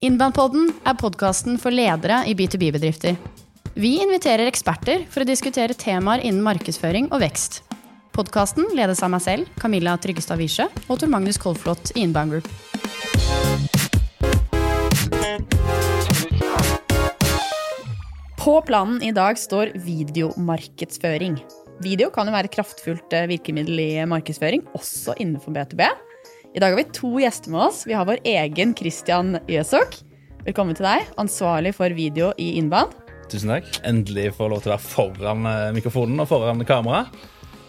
Innbandpodden er podkasten for ledere i B2B-bedrifter. Vi inviterer eksperter for å diskutere temaer innen markedsføring og vekst. Podkasten ledes av meg selv, Camilla Tryggestad Wiesche, og Tor Magnus Kolflot i Inbound Group. På planen i dag står videomarkedsføring. Video kan jo være et kraftfullt eh, virkemiddel i markedsføring, også innenfor B2B. I dag har vi to gjester med oss. Vi har vår egen Christian Jøsok. Velkommen til deg, ansvarlig for video i Innband. Tusen takk. Endelig får lov til å være foran eh, mikrofonen og foran kamera.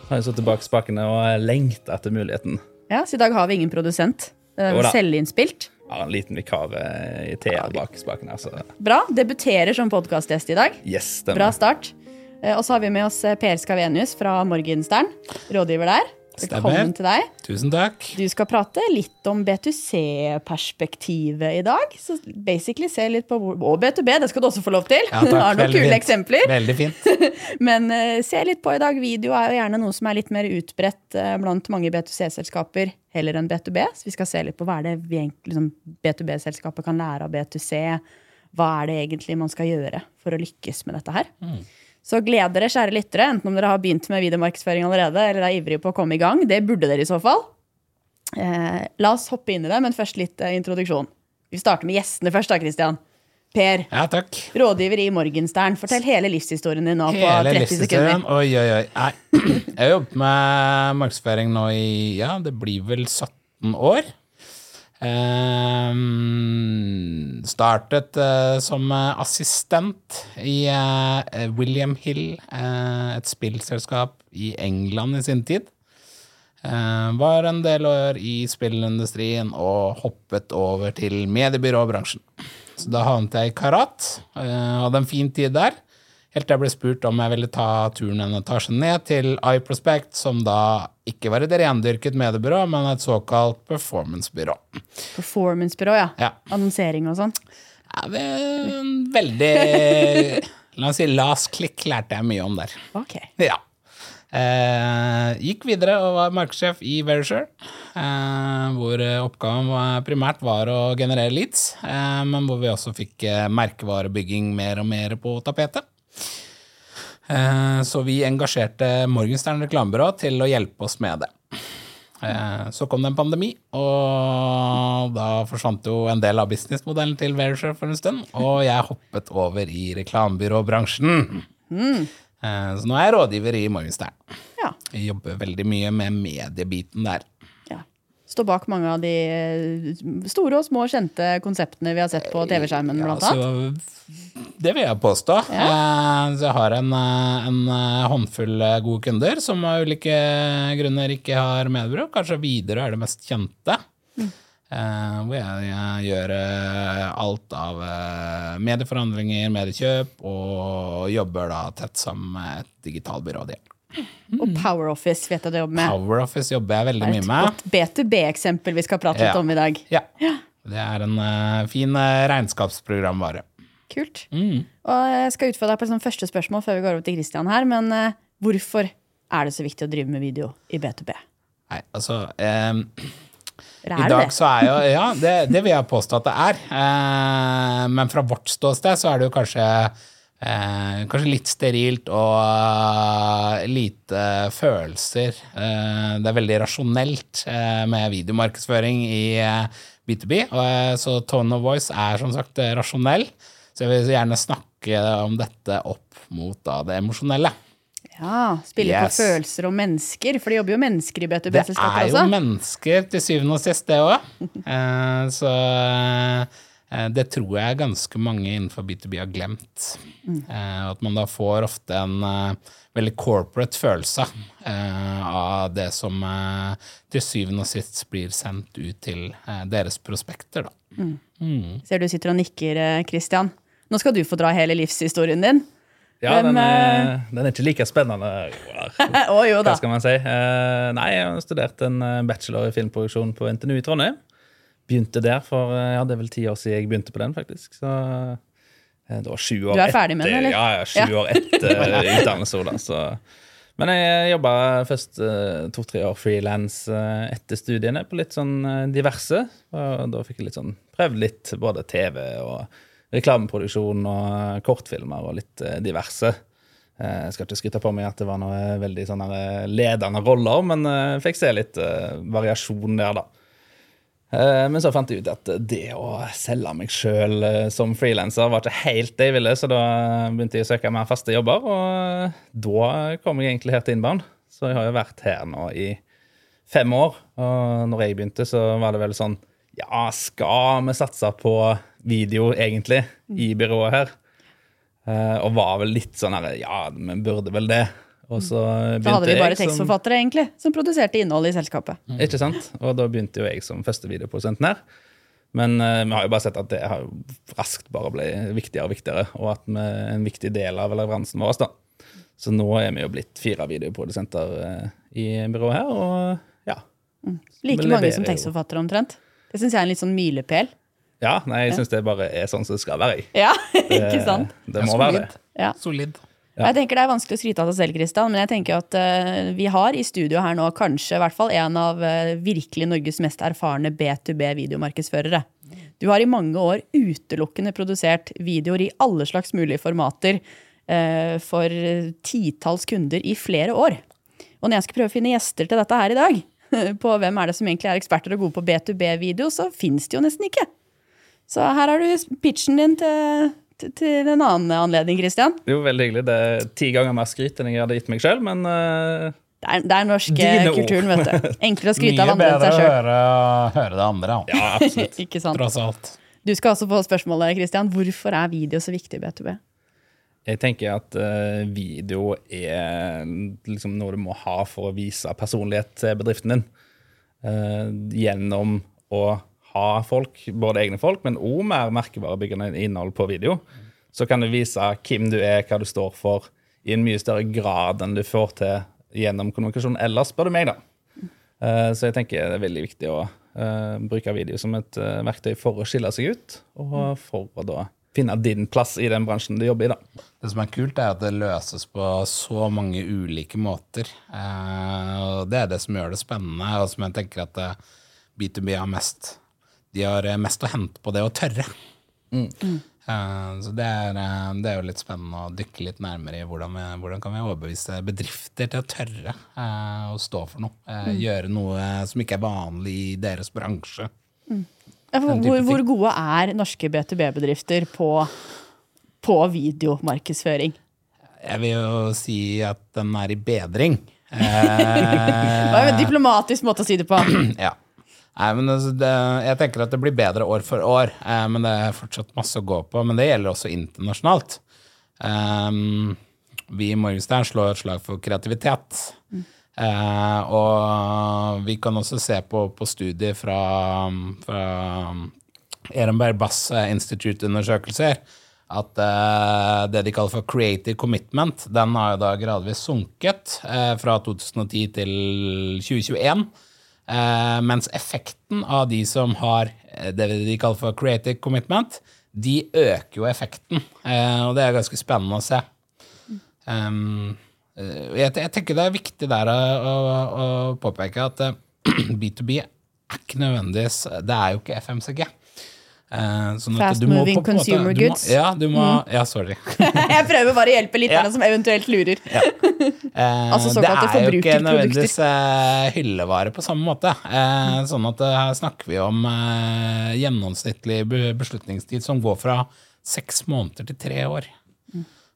Har jeg sittet bak spakene og lengta etter muligheten. Ja, Så i dag har vi ingen produsent. Da. selvinnspilt. Har en liten vikar eh, i Thea bak spakene. Så Bra. Debuterer som podkastgjest i dag. yes, Bra start. Eh, Og så har vi med oss eh, Per Skavenius fra Morgenstern, rådgiver der. Velkommen til deg. Tusen takk. Du skal prate litt om B2C-perspektivet i dag. Så basically se litt på hvor Og B2B, det skal du også få lov til. Ja, takk. har noen kule fint. eksempler. Veldig fint. Men uh, se litt på i dag. Video er jo gjerne noe som er litt mer utbredt uh, blant mange B2C-selskaper heller enn B2B. Så vi skal se litt på hva er det vi liksom, B2B-selskapet kan lære av B2C. Hva er det egentlig man skal gjøre for å lykkes med dette her? Så gled dere, kjære lyttere, enten om dere har begynt med videomarkedsføring allerede, eller er ivrige på å komme i gang. Det burde dere i så fall. Eh, la oss hoppe inn i det, men først litt eh, introduksjon. Vi starter med gjestene først, da, Christian. Per, Ja, rådgiver i Morgenstern. Fortell hele livshistorien din nå på Hele 30 sekunder. Oi, oi, oi. Nei. Jeg har jobbet med markedsføring nå i ja, det blir vel 17 år. Ehm, startet eh, som eh, assistent i eh, William Hill, eh, et spillselskap i England i sin tid. Eh, var en del år i spillindustrien og hoppet over til mediebyråbransjen. Så da havnet jeg i Karat. hadde en fin tid der. Helt til jeg ble spurt om jeg ville ta turen en etasje ned til iProspect, som da ikke var et rendyrket mediebyrå, men et såkalt performancebyrå. Performancebyrå, ja. Ja. Annonsering og sånn. Ja, det er en veldig La oss si last click lærte jeg mye om der. Ok. Ja. Eh, gikk videre og var markedssjef i Verisure, eh, hvor oppgaven primært var å generere leads, eh, men hvor vi også fikk eh, merkevarebygging mer og mer på tapetet. Eh, så vi engasjerte Morgenstern reklamebyrå til å hjelpe oss med det. Eh, Så kom det en pandemi, og da forsvant jo en del av businessmodellen til Verisure for en stund, og jeg hoppet over i reklamebyråbransjen. Mm. Så nå er jeg rådgiver i Morgenstern. Ja. Jeg jobber veldig mye med mediebiten der. Står bak mange av de eh, store og små kjente konseptene vi har sett på TV-skjermen, Ja, blant annet. så det vil jeg påstå. Ja. Så jeg har en, eh, en eh, håndfull eh, gode kunder som av ulike grunner ikke har medbruk. Kanskje Widerøe er det mest kjente. Mm. hvor jeg, jeg gjør eh, alt av eh, medieforhandlinger, mediekjøp, og jobber da tett sammen med et digitalbyrå. de. Og Power Office vet jeg du jobber med. Power Office jobber jeg veldig Det er et godt B2B-eksempel vi skal prate litt Ja. om i dag. Ja. Det er en uh, fin eh, regnskapsprogramvare. Kult. Mm. Og jeg skal utfordre deg på et sånt første spørsmål før vi går over til Christian her, men uh, hvorfor er det så viktig å drive med video i B2B? Nei, altså Um I dag så er jo Ja, det, det vil jeg påstå at det er. Eh, men fra vårt ståsted så er det jo kanskje eh, Kanskje litt sterilt og eh, lite følelser. Eh, det er veldig rasjonelt eh, med videomarkedsføring i eh, B2B. Og, eh, så tone of voice er som sagt eh, rasjonell. Så jeg vil gjerne snakke om dette opp mot da, det emosjonelle. Ja, Spille Yes. på følelser og mennesker, for det jobber jo mennesker i Det B2B-selskaper er jo mennesker til syvende og sist, det òg. Eh, så eh, det tror jeg ganske mange innenfor B2B har glemt. Mm. at man da får ofte en eh, veldig corporate følelse eh, av det som eh, til syvende og sist blir sendt ut til eh, deres prospekter. Da. Ser du sitter og nikker, eh, Christian. Nå skal du få dra hele livshistorien din. Ja, den er, den er ikke like spennende. Å jo da. Hva skal man si? Eh, nei, jeg har studert en eh, bachelor i filmproduksjon på NTNU i Trondheim. Begynte der for eh, ja, det er vel ti år siden jeg begynte på den, faktisk. Så eh, det var sju år Du er ferdig med den, eller? Ja, ja, sju Ja. år etter utdannelse. Men jeg jobba først eh, to-tre år frilans etter studiene på litt sånn diverse. Og da fikk jeg litt sånn prøvd litt både TV og reklameproduksjon og kortfilmer og litt diverse. Jeg skal ikke skryte på meg at det var noe veldig sånn ledende roller, men jeg fikk se litt variasjon der, da. Eh, Men så fant jeg ut at det å selge meg sjøl som frilanser var ikke helt det jeg ville, så da begynte jeg å søke mer faste jobber, og da kom jeg egentlig her til innbarn. Så jeg har jo vært her nå i fem år, og når jeg begynte, så var det vel sånn Ja, skal vi satse på video, egentlig, i byrået her? Eh, Og var vel litt sånn her Ja, vi burde vel det. Og så så hadde vi bare tekstforfattere som- egentlig, som produserte innholdet i selskapet. ikke sant? Og da begynte jo jeg som første videoprodusenten her. Men uh, vi har jo bare sett at det har raskt bare blitt viktigere og viktigere, og at vi er en viktig del av leveransen vår. da. Så nå er vi jo blitt fire videoprodusenter uh, i byrået her, og ja. Like mange som tekstforfattere omtrent. Det syns jeg er en litt sånn milepæl. Ja, nei, jeg syns det bare er sånn som det skal være. Ja, ikke sant? det må være det. Ja. Solid. Ja. Jeg tenker Det er vanskelig å skryte av seg selv, Kristian, men jeg tenker at uh, vi har i studio her nå kanskje i hvert fall en av uh, virkelig Norges mest erfarne B2B-videomarkedsførere. Du har i mange år utelukkende produsert videoer i alle slags mulige formater uh, for titalls kunder i flere år. Og når jeg skal prøve å finne gjester til dette her i dag, på hvem er det som egentlig er eksperter og gode på B2B-video, så fins det jo nesten ikke. Så her har du pitchen din til, til, en annen anledning, Kristian. Jo, veldig hyggelig. Det er ti ganger mer skryt enn jeg hadde gitt meg sjøl, men uh, Det er, det er norsk Dine ord. kulturen, vet du. Enklere å skryte av andre enn bedre seg å bedre høre, høre det andre, ja, absolutt. Ikke sant? tross alt. Du skal også få spørsmålet, Kristian. Hvorfor er video så viktig i B2B? Jeg tenker at uh, video er liksom noe du må ha for å vise personlighet til bedriften din. Uh, gjennom å ha folk, både egne folk, men òg mer merkevarebyggende innhold på video. Så kan du vise hvem du er, hva du står for, i en mye større grad enn du får til gjennom kommunikasjon ellers, spør du meg, da. Eh, så jeg tenker det er veldig viktig å eh, bruke video som et eh, verktøy for å skille seg ut, og for å da finne din plass i den bransjen du jobber i, da. Det som er kult, er at det løses på så mange ulike måter. Det er det som gjør det spennende, og som jeg tenker at eh, B2B har mest De har eh, mest å hente på det å tørre. Eh, så det er, eh, det er jo litt spennende å dykke litt nærmere i hvordan, vi, hvordan kan vi overbevise bedrifter til å tørre eh, å stå for noe. eh, Gjøre noe som ikke er vanlig i deres bransje. Type Hvor, hvor gode er norske B2B-bedrifter på, på videomarkedsføring? Jeg vil jo si at den er i bedring. Det var en diplomatisk måte å si det på. Ja. Nei, men altså, det, jeg tenker at det blir bedre år for år, eh, men det er fortsatt masse å gå på. Men det gjelder også internasjonalt. Um, vi i Morgenstern slår et slag for kreativitet. Eh, og vi kan også se på, på studier fra, fra Ehrenberg Bass Institute-undersøkelser at uh, det de kaller for creative commitment, den har jo da gradvis sunket uh, fra 2010 til 2021. Eh, mens effekten av de som har eh, det de kaller for creative commitment, de øker jo effekten. Eh, og det er ganske spennende å se. Jeg, tenker det er viktig der å, å, påpeke at eh, B2B er ikke nødvendigvis Det er jo ikke FMCG. Eh, sånn Fast du må moving på måte- consumer du må- goods. Mm. Ja, du må Ja, sorry. Jeg prøver bare å hjelpe lytterne Ja. som eventuelt lurer. Eh, Altså det er jo ikke nødvendigvis eh, hyllevare på samme måte. Eh, sånn at eh, her snakker vi om eh, gjennomsnittlig beslutningstid som går fra seks måneder til tre år.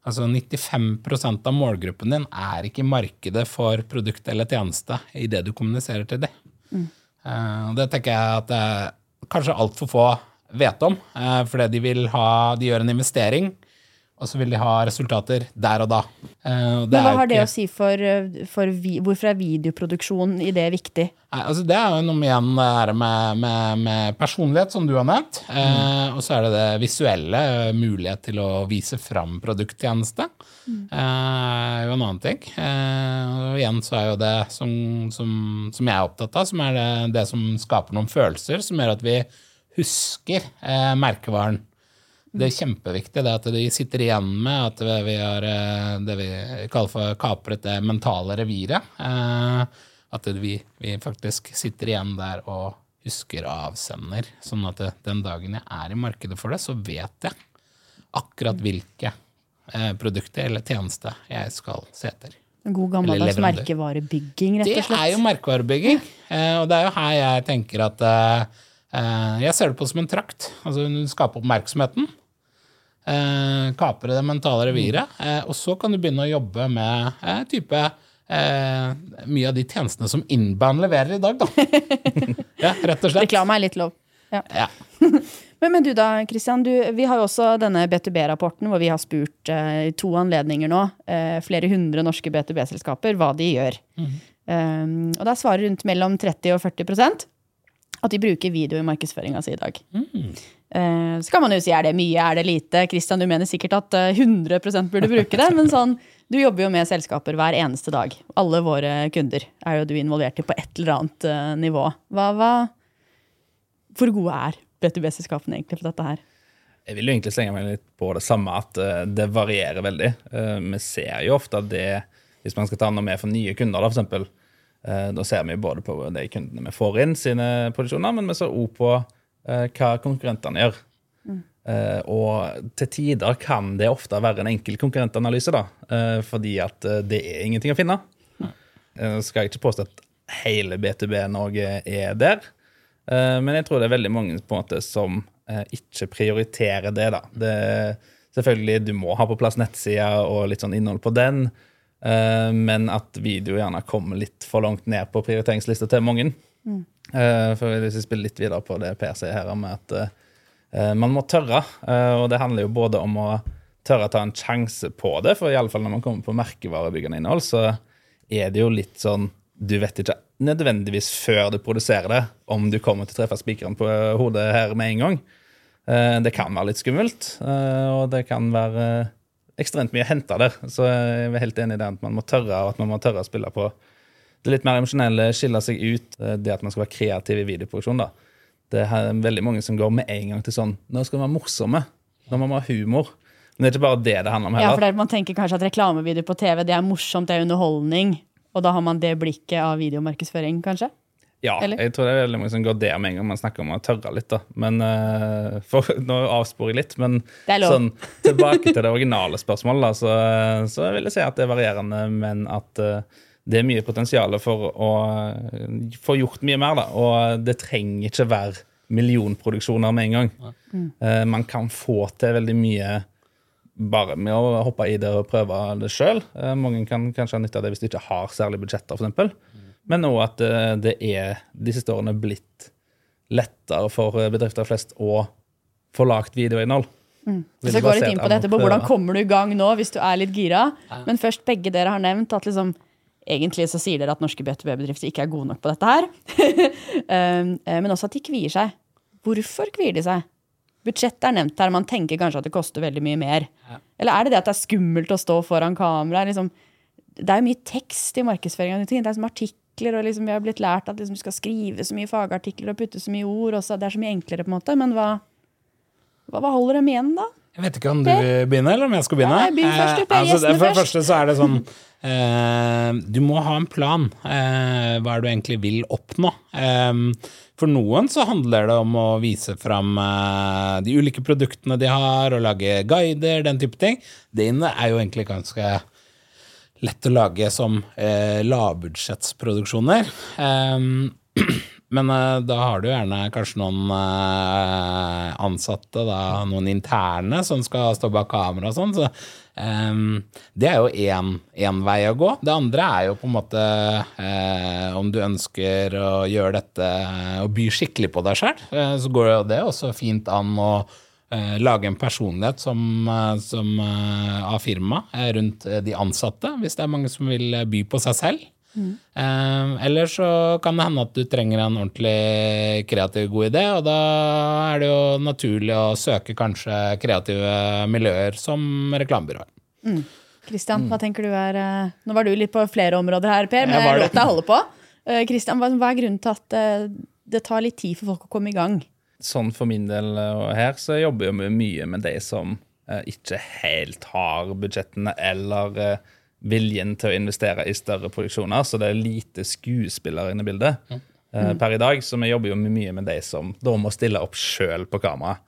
Altså 95% av målgruppen din er ikke i markedet for produkt eller tjeneste i det du kommuniserer til dem. Eh, det tenker jeg at eh, kanskje altfor få vet om, eh, fordi de vil ha De gjør en investering, og så vil de ha resultater der og da. Eh, og det Men hva er har det ikke- å si for, eh, for vi, Hvorfor er videoproduksjon i det viktig? Nei, altså det er jo noe igjen med, med, med personlighet, som du har nevnt. Eh, og så er det det visuelle, mulighet til å vise fram produkttjeneste. Eh, jo en annen ting. Eh, og igjen så er jo det som, som, som jeg er opptatt av, som er det, det som skaper noen følelser, som gjør at vi husker eh, merkevaren. det er kjempeviktig det at de sitter igjen med at vi har eh, det vi kaller for kapret det mentale reviret. Eh, At vi, vi faktisk sitter igjen der og husker avsender. Sånn at det, den dagen jeg er i markedet for det, så vet jeg akkurat hvilke eh, produkter eller tjenester jeg skal se etter. En god gammeldags merkevarebygging, rett og slett. Det er jo merkevarebygging, eh, og det er jo her jeg tenker at eh, Jeg ser det på som en trakt. Altså du skaper oppmerksomheten. Eh, kapre det mentale reviret. Eh, og så kan du begynne å jobbe med eh, type eh, mye av de tjenestene som Inbound leverer i dag, da. ja, rett og slett. Reklame er litt lov. Ja. Ja. Men, men du da, Christian. Du, vi har jo også denne B2B-rapporten hvor vi har spurt eh, i to anledninger nå eh, flere hundre norske B2B-selskaper hva de gjør. Um, og der svarer rundt mellom 30 og 40 at de bruker video i markedsføringa si i dag. Eh, så kan man jo si er det mye, er det lite? Christian, du mener sikkert at eh, 100 burde bruke det. Men sånn, du jobber jo med selskaper hver eneste dag. Alle våre kunder er jo du involvert i på et eller annet eh, nivå. Hva, hva, hvor gode er B2B-selskapene egentlig på dette her? Jeg vil jo egentlig slenge meg litt på det samme, at uh, det varierer veldig. Uh, vi ser jo ofte at det, hvis man skal ta noe med for nye kunder, da, for eksempel, eh, da ser vi både på de kundene vi får inn sine produksjoner, men vi ser òg på eh, hva konkurrentene gjør. Mm. og til tider kan det ofte være en enkel konkurrentanalyse, da, eh, fordi at eh, det er ingenting å finne. Mm. skal jeg ikke påstå at hele B2B-Norge er der, Eh, men jeg tror det er veldig mange på en måte som eh, ikke prioriterer det. da. Det, selvfølgelig, Du må ha på plass nettsida og litt sånn innhold på den, eh, men at video gjerne kommer litt for langt ned på prioriteringslista til mange. Eh, for Hvis vi spiller litt videre på det Per sier her, med at uh, man må tørre. og det handler jo både om å tørre å ta en sjanse på det, for i alle fall når man kommer på merkevarebyggende innhold, så er det jo litt sånn Du vet ikke nødvendigvis før du produserer det, om du kommer til å treffe spikeren på hodet her med en gang. Det kan være litt skummelt, og det kan være ekstremt mye å hente der. Så jeg er helt enig i det at man må tørre, og at man må tørre å spille på det litt mer emosjonelle, skille seg ut, eh, det at man skal være kreativ i videoproduksjon. da. Det er veldig mange som går med en gang til sånn Nå skal vi være morsomme. Nå må vi ha humor. Men det er ikke bare det det handler om Ja, for heller. det er, Man tenker kanskje at reklamevideo på TV det er morsomt, det er underholdning. Og da har man det blikket av videomarkedsføring, kanskje? Ja, eller? jeg tror det er veldig mange som går der med en gang man snakker om å tørre litt. da. Men uh, for, Nå avsporer jeg litt, men sånn, tilbake til det originale spørsmålet, da, så, så vil jeg si at det er varierende, men at uh, det er mye potensial for å eh, få gjort mye mer. da, Og det trenger ikke være millionproduksjoner med en gang. Uh, man kan få til veldig mye bare med å hoppe i det og prøve det sjøl. Mange kan kanskje ha nytte av det hvis de ikke har særlig budsjetter, f.eks. Men òg at eh, det er de siste årene blitt lettere for eh, bedrifter flest å få lagt videoinnhold. Mm. Så går litt inn på dette på hvordan kommer du i gang nå hvis du er litt gira. Men først, begge dere har nevnt at liksom, egentlig så sier dere at norske B2B-bedrifter ikke er gode nok på dette her. Um, eh, Men også at de kvier seg. Hvorfor kvier de seg? Budsjettet er nevnt her, man tenker kanskje at det koster veldig mye mer. Eller er det det at det er skummelt å stå foran kamera? Liksom, det er jo mye tekst i markedsføring. av de tingene. Det er som artikler, og liksom, vi har blitt lært at liksom, du skal skrive så mye fagartikler og putte så mye ord. Også. Det er så mye enklere, på en måte. Men hva, hva, hva holder dem igjen, da? Jeg vet ikke om du begynner, eller om jeg skal begynne. Jeg begynn først, du, Per. Eh, altså, for det først. første så er det sånn eh, Du må ha en plan. Eh, hva er det du egentlig vil oppnå? Eh, for noen så handler det om å vise fram eh, de ulike produktene de har, og lage guider, den type ting. Det inne er jo egentlig ganske lett å lage som eh, lavbudsjettsproduksjoner. Eh, men eh, da har du gjerne kanskje noen eh, ansatte, da, noen interne, som skal stå bak kamera og sånn. Så eh, det er jo én vei å gå. Det andre er jo på en måte eh, om du ønsker å gjøre dette og by skikkelig på deg sjøl, eh, så går jo det også fint an å eh, lage en personlighet som, eh, som eh, av firmaet eh, rundt eh, de ansatte, hvis det er mange som vil eh, by på seg selv. Eh, eller så kan det hende at du trenger en ordentlig kreativ, god idé, og da er det jo naturlig å søke kanskje kreative miljøer som reklamebyråer. Kristian, hva tenker du er eh, Nå var du litt på flere områder her, Per, men Jeg lot å holde på. Eh, Kristian, hva, er grunnen til at eh, det tar litt tid for folk å komme i gang? Sånn for min del her, så jobber vi mye med de som eh, ikke helt har budsjettene eller eh, viljen til å investere i større produksjoner, så det er lite skuespillere inne i bildet mm. per i dag. Så vi jobber jo mye med de som da må stille opp sjøl på kamera.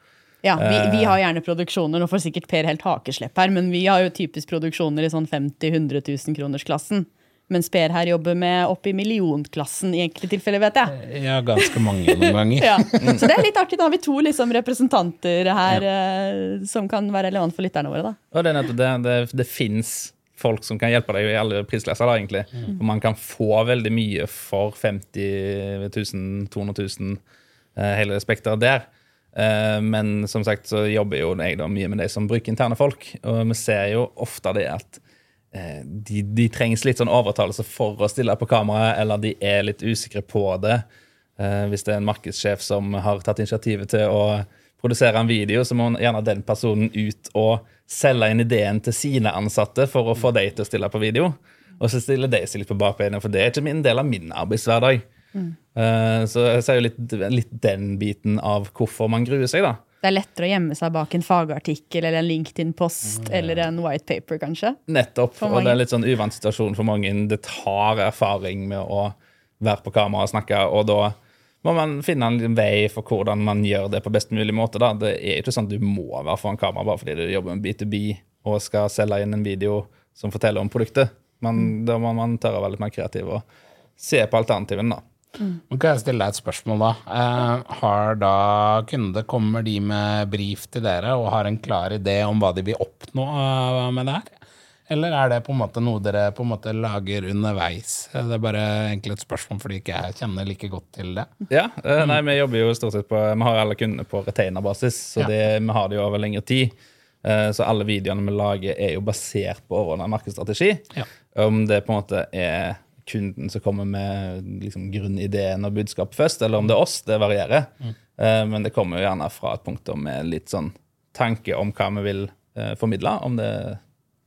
Ja, vi, vi har gjerne produksjoner, nå får sikkert Per helt hakeslepp her, men vi har jo typisk produksjoner i sånn 50 000-100 000 kroners-klassen. Mens Per her jobber med opp i millionklassen i enkelte tilfeller, vet jeg. Ja, ganske mange noen ganger. Ja. Så det er litt artig. Da har vi to liksom, representanter her eh, som kan være relevant for lytterne våre. da. Og det er nettopp det. Det, det fins folk som kan hjelpe deg i alle prisklasser, da, egentlig. Og man kan få veldig mye for 50 000, 200 000, uh, hele spekteret der. Eh, Men som sagt så jobber jo jeg da mye med de som bruker interne folk, og vi ser jo ofte det at eh, de, de trengs litt sånn overtalelse for å stille på kamera, eller de er litt usikre på det. Eh, Hvis det er en markedssjef som har tatt initiativet til å produsere en video, så må gjerne den personen ut og selge inn ideen til sine ansatte for å få dem til å stille på video. Og så stiller de seg litt på bakbeina, for det er ikke min del av min arbeidshverdag. Mm. Så jeg ser jo litt, litt den biten av hvorfor man gruer seg, da. Det er lettere å gjemme seg bak en fagartikkel eller en LinkedIn-post eller en white paper, kanskje. Nettopp. Og det er en litt sånn uvant situasjon for mange. Det tar erfaring med å være på kamera og snakke, og da må man finne en vei for hvordan man gjør det på best mulig måte. da. Det er ikke sånn at du må være foran kamera bare fordi du jobber med B2B og skal selge inn en video som forteller om produktet. Men da må man tørre å være litt mer kreativ og se på alternativene, da. Nå kan jeg stille deg et spørsmål da. Eh, har da kunde, kommer de med brief til dere og har en klar idé om hva de vil oppnå eh, med det her? Eller er det på en måte noe dere på en måte lager underveis? Eh, Det er bare egentlig et spørsmål fordi ikke jeg kjenner like godt til det. Ja, eh, nei, vi jobber jo stort sett på Vi har alle kundene på retainerbasis, så så Ja. vi har det jo over lengre tid. Eh, Så alle videoene vi lager, er jo basert på overordna markedsstrategi. Ja. Om det på en måte er kunden som kommer med liksom, grunnideen og budskap først, eller om det er oss, det varierer. Eh, Men det kommer jo gjerne fra et punkt med litt sånn tanke om hva vi vil uh, formidle. Om det er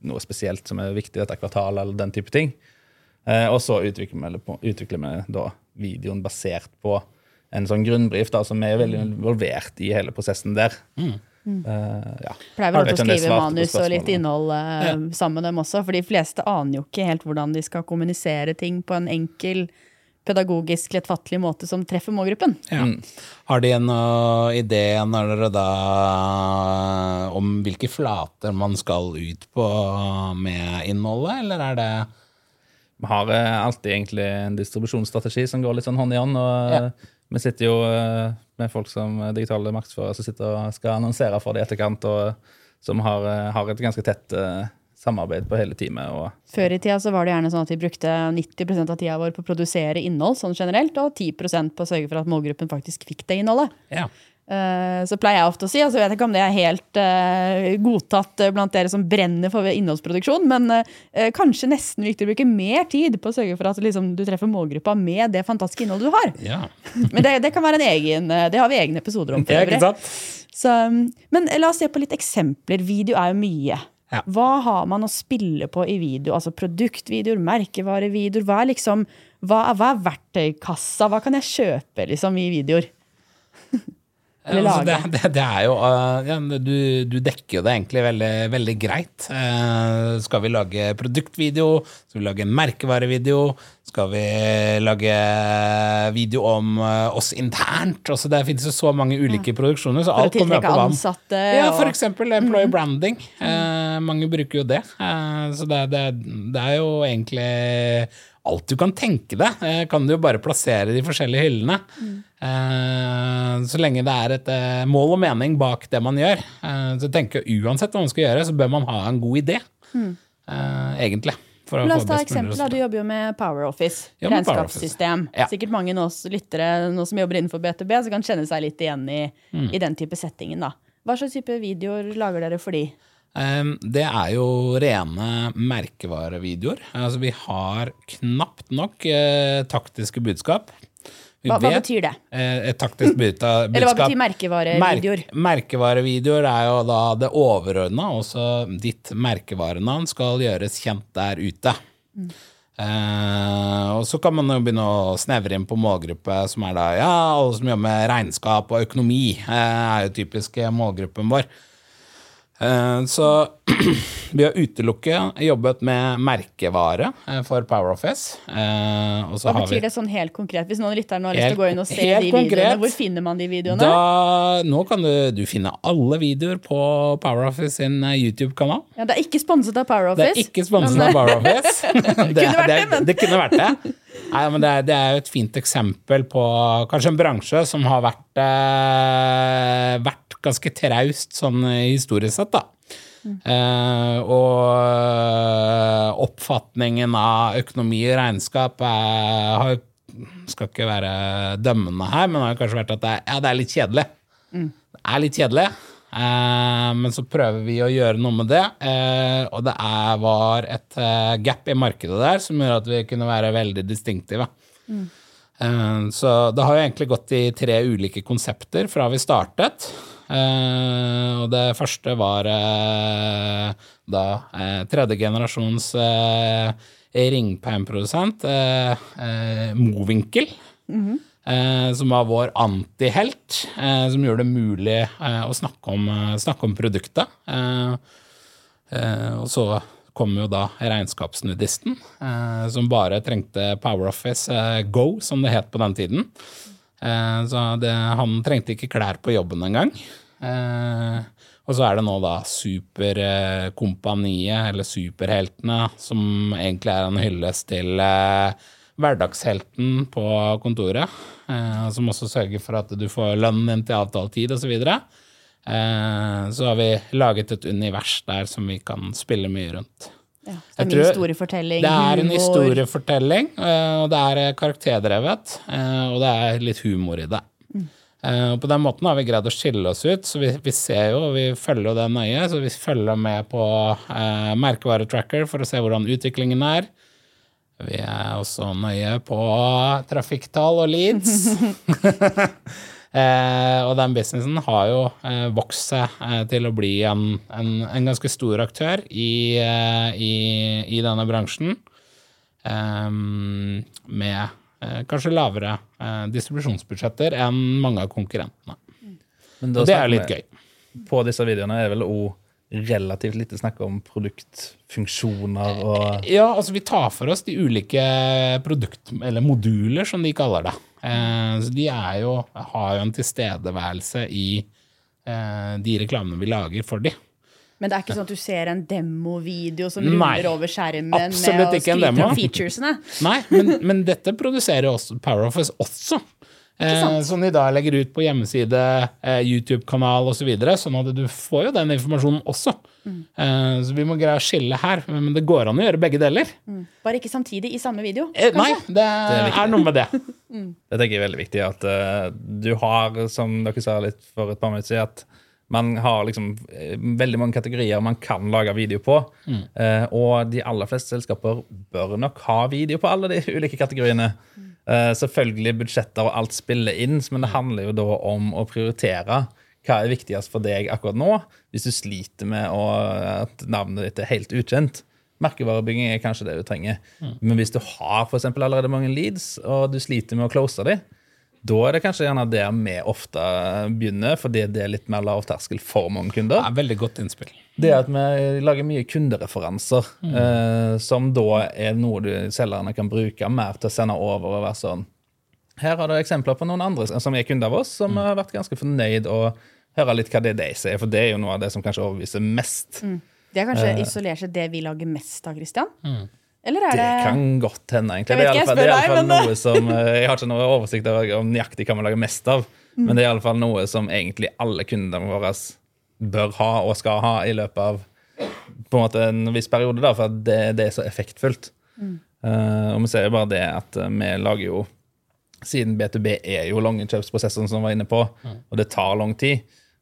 noe spesielt som er viktig dette kvartalet, eller den type ting. Uh, og så utvikler vi, utvikler vi da videoen basert på en sånn grunnbrief da, som er veldig involvert i hele prosessen der. Eh, ja. Pleier vel å skrive manus og litt innhold innhold ja. sammen med dem også, for de fleste aner jo ikke helt hvordan de skal kommunisere ting på en enkel, pedagogisk, lettfattelig måte som treffer målgruppen. Ja. Har de en uh, idé når dere da om hvilke flater man skal ut på med innholdet, eller er det Vi har eh, alltid egentlig en distribusjonsstrategi som går litt sånn hånd i hånd. og Ja. Eh, Vi sitter jo eh, med folk som digitale markedsførere som sitter og skal annonsere for det i etterkant, og som har, eh, har et ganske tett eh, samarbeid på hele teamet. og Før i tida så var det gjerne sånn at vi brukte 90% av tida vår på å produsere innhold sånn generelt, og 10% på å sørge for at målgruppen faktisk fikk det innholdet. Ja. Eh, Så pleier jeg ofte å si, altså jeg vet ikke om det er helt uh, godtatt eh, blant dere som brenner for innholdsproduksjon, men uh, kanskje nesten viktig å bruke mer tid på å sørge for at liksom, du treffer målgruppa med det fantastiske innholdet du har. ja. Men det, det kan være en egen, det har vi egne episoder om. for øvrig. Så, men la oss se på litt eksempler. Video er jo mye. Ja. Hva har man å spille på i video? Altså produktvideoer, merkevarevideoer. Hva er liksom, hva hva er verktøykassa? Hva kan jeg kjøpe liksom i videoer? Eller lage. altså, det, det, det er jo uh, ja, du, du dekker jo det egentlig veldig, veldig greit. Eh, skal vi lage produktvideo? Skal vi lage merkevarevideo? Skal vi lage video om eh, oss internt? Altså, det finnes jo så mange ulike produksjoner, så For å alt kommer an på hva ansatte. ja, for eksempel employer branding. Eh, mange bruker jo det. Eh, så det, det, det er jo egentlig alt du kan tenke deg, eh, kan du jo bare plassere de forskjellige hyllene. Mm. så lenge det er et eh, mål og mening bak det man gjør. Eh, så tenker jeg uansett hva man skal gjøre, så bør man ha en god idé. Mm. egentlig. La oss ta eksempler. Du jobber jo med Power Office. Ja, med Power regnskapssystem. Office. Ja. Sikkert mange av oss lyttere nå som jobber innenfor B2B, som kan kjenne seg litt igjen i, Mm. i den type settingen. da. Hva slags type videoer lager dere for de? Um, Det er jo rene merkevarevideoer. Altså, vi har knapt nok eh, taktiske budskap. Hva, hva betyr det? eh, et taktisk budskap? Eller hva betyr merkevarevideoer? Merk, merkevarevideoer er jo da det overordna. Også ditt merkevarenavn skal gjøres kjent der ute. Mm. Eh, og så kan man jo begynne å snevre inn på målgruppe, som er da ja, alle som jobber med regnskap og økonomi, eh, er jo typisk målgruppen vår. Eh, så vi har utelukket jobbet med merkevare eh, for PowerOffice. Office og så Hva har vi betyr det sånn helt konkret? Hvis noen lytter nå har lyst til å gå inn og se de videoene, konkret. hvor finner man de videoene? da, nå kan du, du finne alle videoer på PowerOffice sin eh, YouTube-kanal. Ja, det er ikke sponset av Power Det er ikke sponset av PowerOffice. det, kunne det, det, men- det kunne vært det. Nei, men det, er, det jo et fint eksempel på kanskje en bransje som har vært, eh, vært ganske traust sånn historisk sett, da. Uh, og eh, oppfatningen av økonomi og regnskap er, har skal ikke være dømmende her, men har kanskje vært at det er, ja, det er litt kjedelig. Det er litt kjedelig, uh, men så prøver vi å gjøre noe med det. Uh, og det er, var et eh, gap i markedet der som gjorde at vi kunne være veldig distinktive. Eh, så det har jo egentlig gått i tre ulike konsepter fra vi startet. Eh, og det første var eh, da eh, tredje generasjons ringpeinprodusent, eh, eh, Movinkel. Eh, som var vår antihelt, eh, som gjorde det mulig eh, å snakke om, snakke om produktet. Eh, eh, og så kom jo da regnskapsnudisten, eh, som bare trengte PowerOffice Go, som det het på den tiden. Eh, så det, han trengte ikke klær på jobben engang. Eh, og så er det nå da Superkompaniet, eller Superheltene, som egentlig er en hyllest til eh, hverdagshelten på kontoret. Som også sørger for at du får lønnen din til avtalt tid osv. Eh, så har vi laget et univers der som vi kan spille mye rundt. Ja, det er mye historiefortelling, Det er en humor. historiefortelling, eh, og det er eh, karakterdrevet, eh, og det er litt humor i det. Mm. Og på den måten har vi greid å skille oss ut, så vi, vi ser jo, og vi følger jo det nøye, så vi følger med på eh, merkevaretracker for å se hvordan utviklingen er. Vi er også nøye på trafikktall og leads. eh, og den businessen har jo eh, vokst seg eh, til å bli en, en, en ganske stor aktør i, i, i denne bransjen. Med kanskje lavere distribusjonsbudsjetter enn mange av konkurrentene. Men Og det er litt gøy. På disse videoene er vel òg relativt lite snakk om produktfunksjoner og Ja, altså vi tar for oss de ulike produkt- eller moduler, som de kaller det. Eh, så de er jo, har jo en tilstedeværelse i eh, de reklamene vi lager for de. Men det er ikke sånn at du ser en demovideo som ruller over skjermen med å ikke en skryte demo. featuresene. Nei, men, men dette produserer også PowerOffice også. Eh, som de da legger ut på hjemmeside, eh, YouTube-kanal osv. Så videre, sånn at du får jo den informasjonen også. Eh, så vi må greie å skille her. Men det går an å gjøre begge deler. Bare ikke samtidig i samme video. Eh, nei, det er er noe med det. Det tenker jeg er veldig viktig at uh, du har, som dere sa litt for et par minutter siden, at man har liksom eh, veldig mange kategorier man kan lage video på. Eh, og de aller fleste selskaper bør nok ha video på alle de ulike kategoriene. Eh, selvfølgelig budsjetter og alt spiller inn, men det handler jo da om å prioritere hva er viktigst for deg akkurat nå, hvis du sliter med å, at navnet ditt er helt ukjent. Merkevarebygging er kanskje det du trenger. Men hvis du har for allerede mange leads, og du sliter med å close dem, da er det kanskje gjerne der vi ofte begynner, fordi det er litt mer lav terskel for mange Det kunder. er veldig godt innspill. Det at vi lager mye kundereferanser, eh, som da er noe du, selgerne kan bruke mer til å sende over og være sånn Her har du eksempler på noen andre som er kunder av oss, som har vært ganske fornøyd og høre litt hva det er de sier, for det er jo noe av det som kanskje overbeviser mest. Det er kanskje isolert sett det vi lager mest av, Christian? Eller er Det det, kan godt hende, egentlig. Jeg Det vet er i ikke, alle fall, jeg det er iallfall deg, noe som eh, Jeg har ikke noe oversikt over om nøyaktig hva vi lager mest av, Mm. men det er iallfall noe som egentlig alle kundene våre bør ha og skal ha i løpet av på en måte en viss periode, da, for det, det er så effektfullt. Mm. Uh, og vi ser jo bare det at eh, vi lager jo Siden B2B er jo lange kjøpsprosesser, som vi var inne på, og det tar lang tid,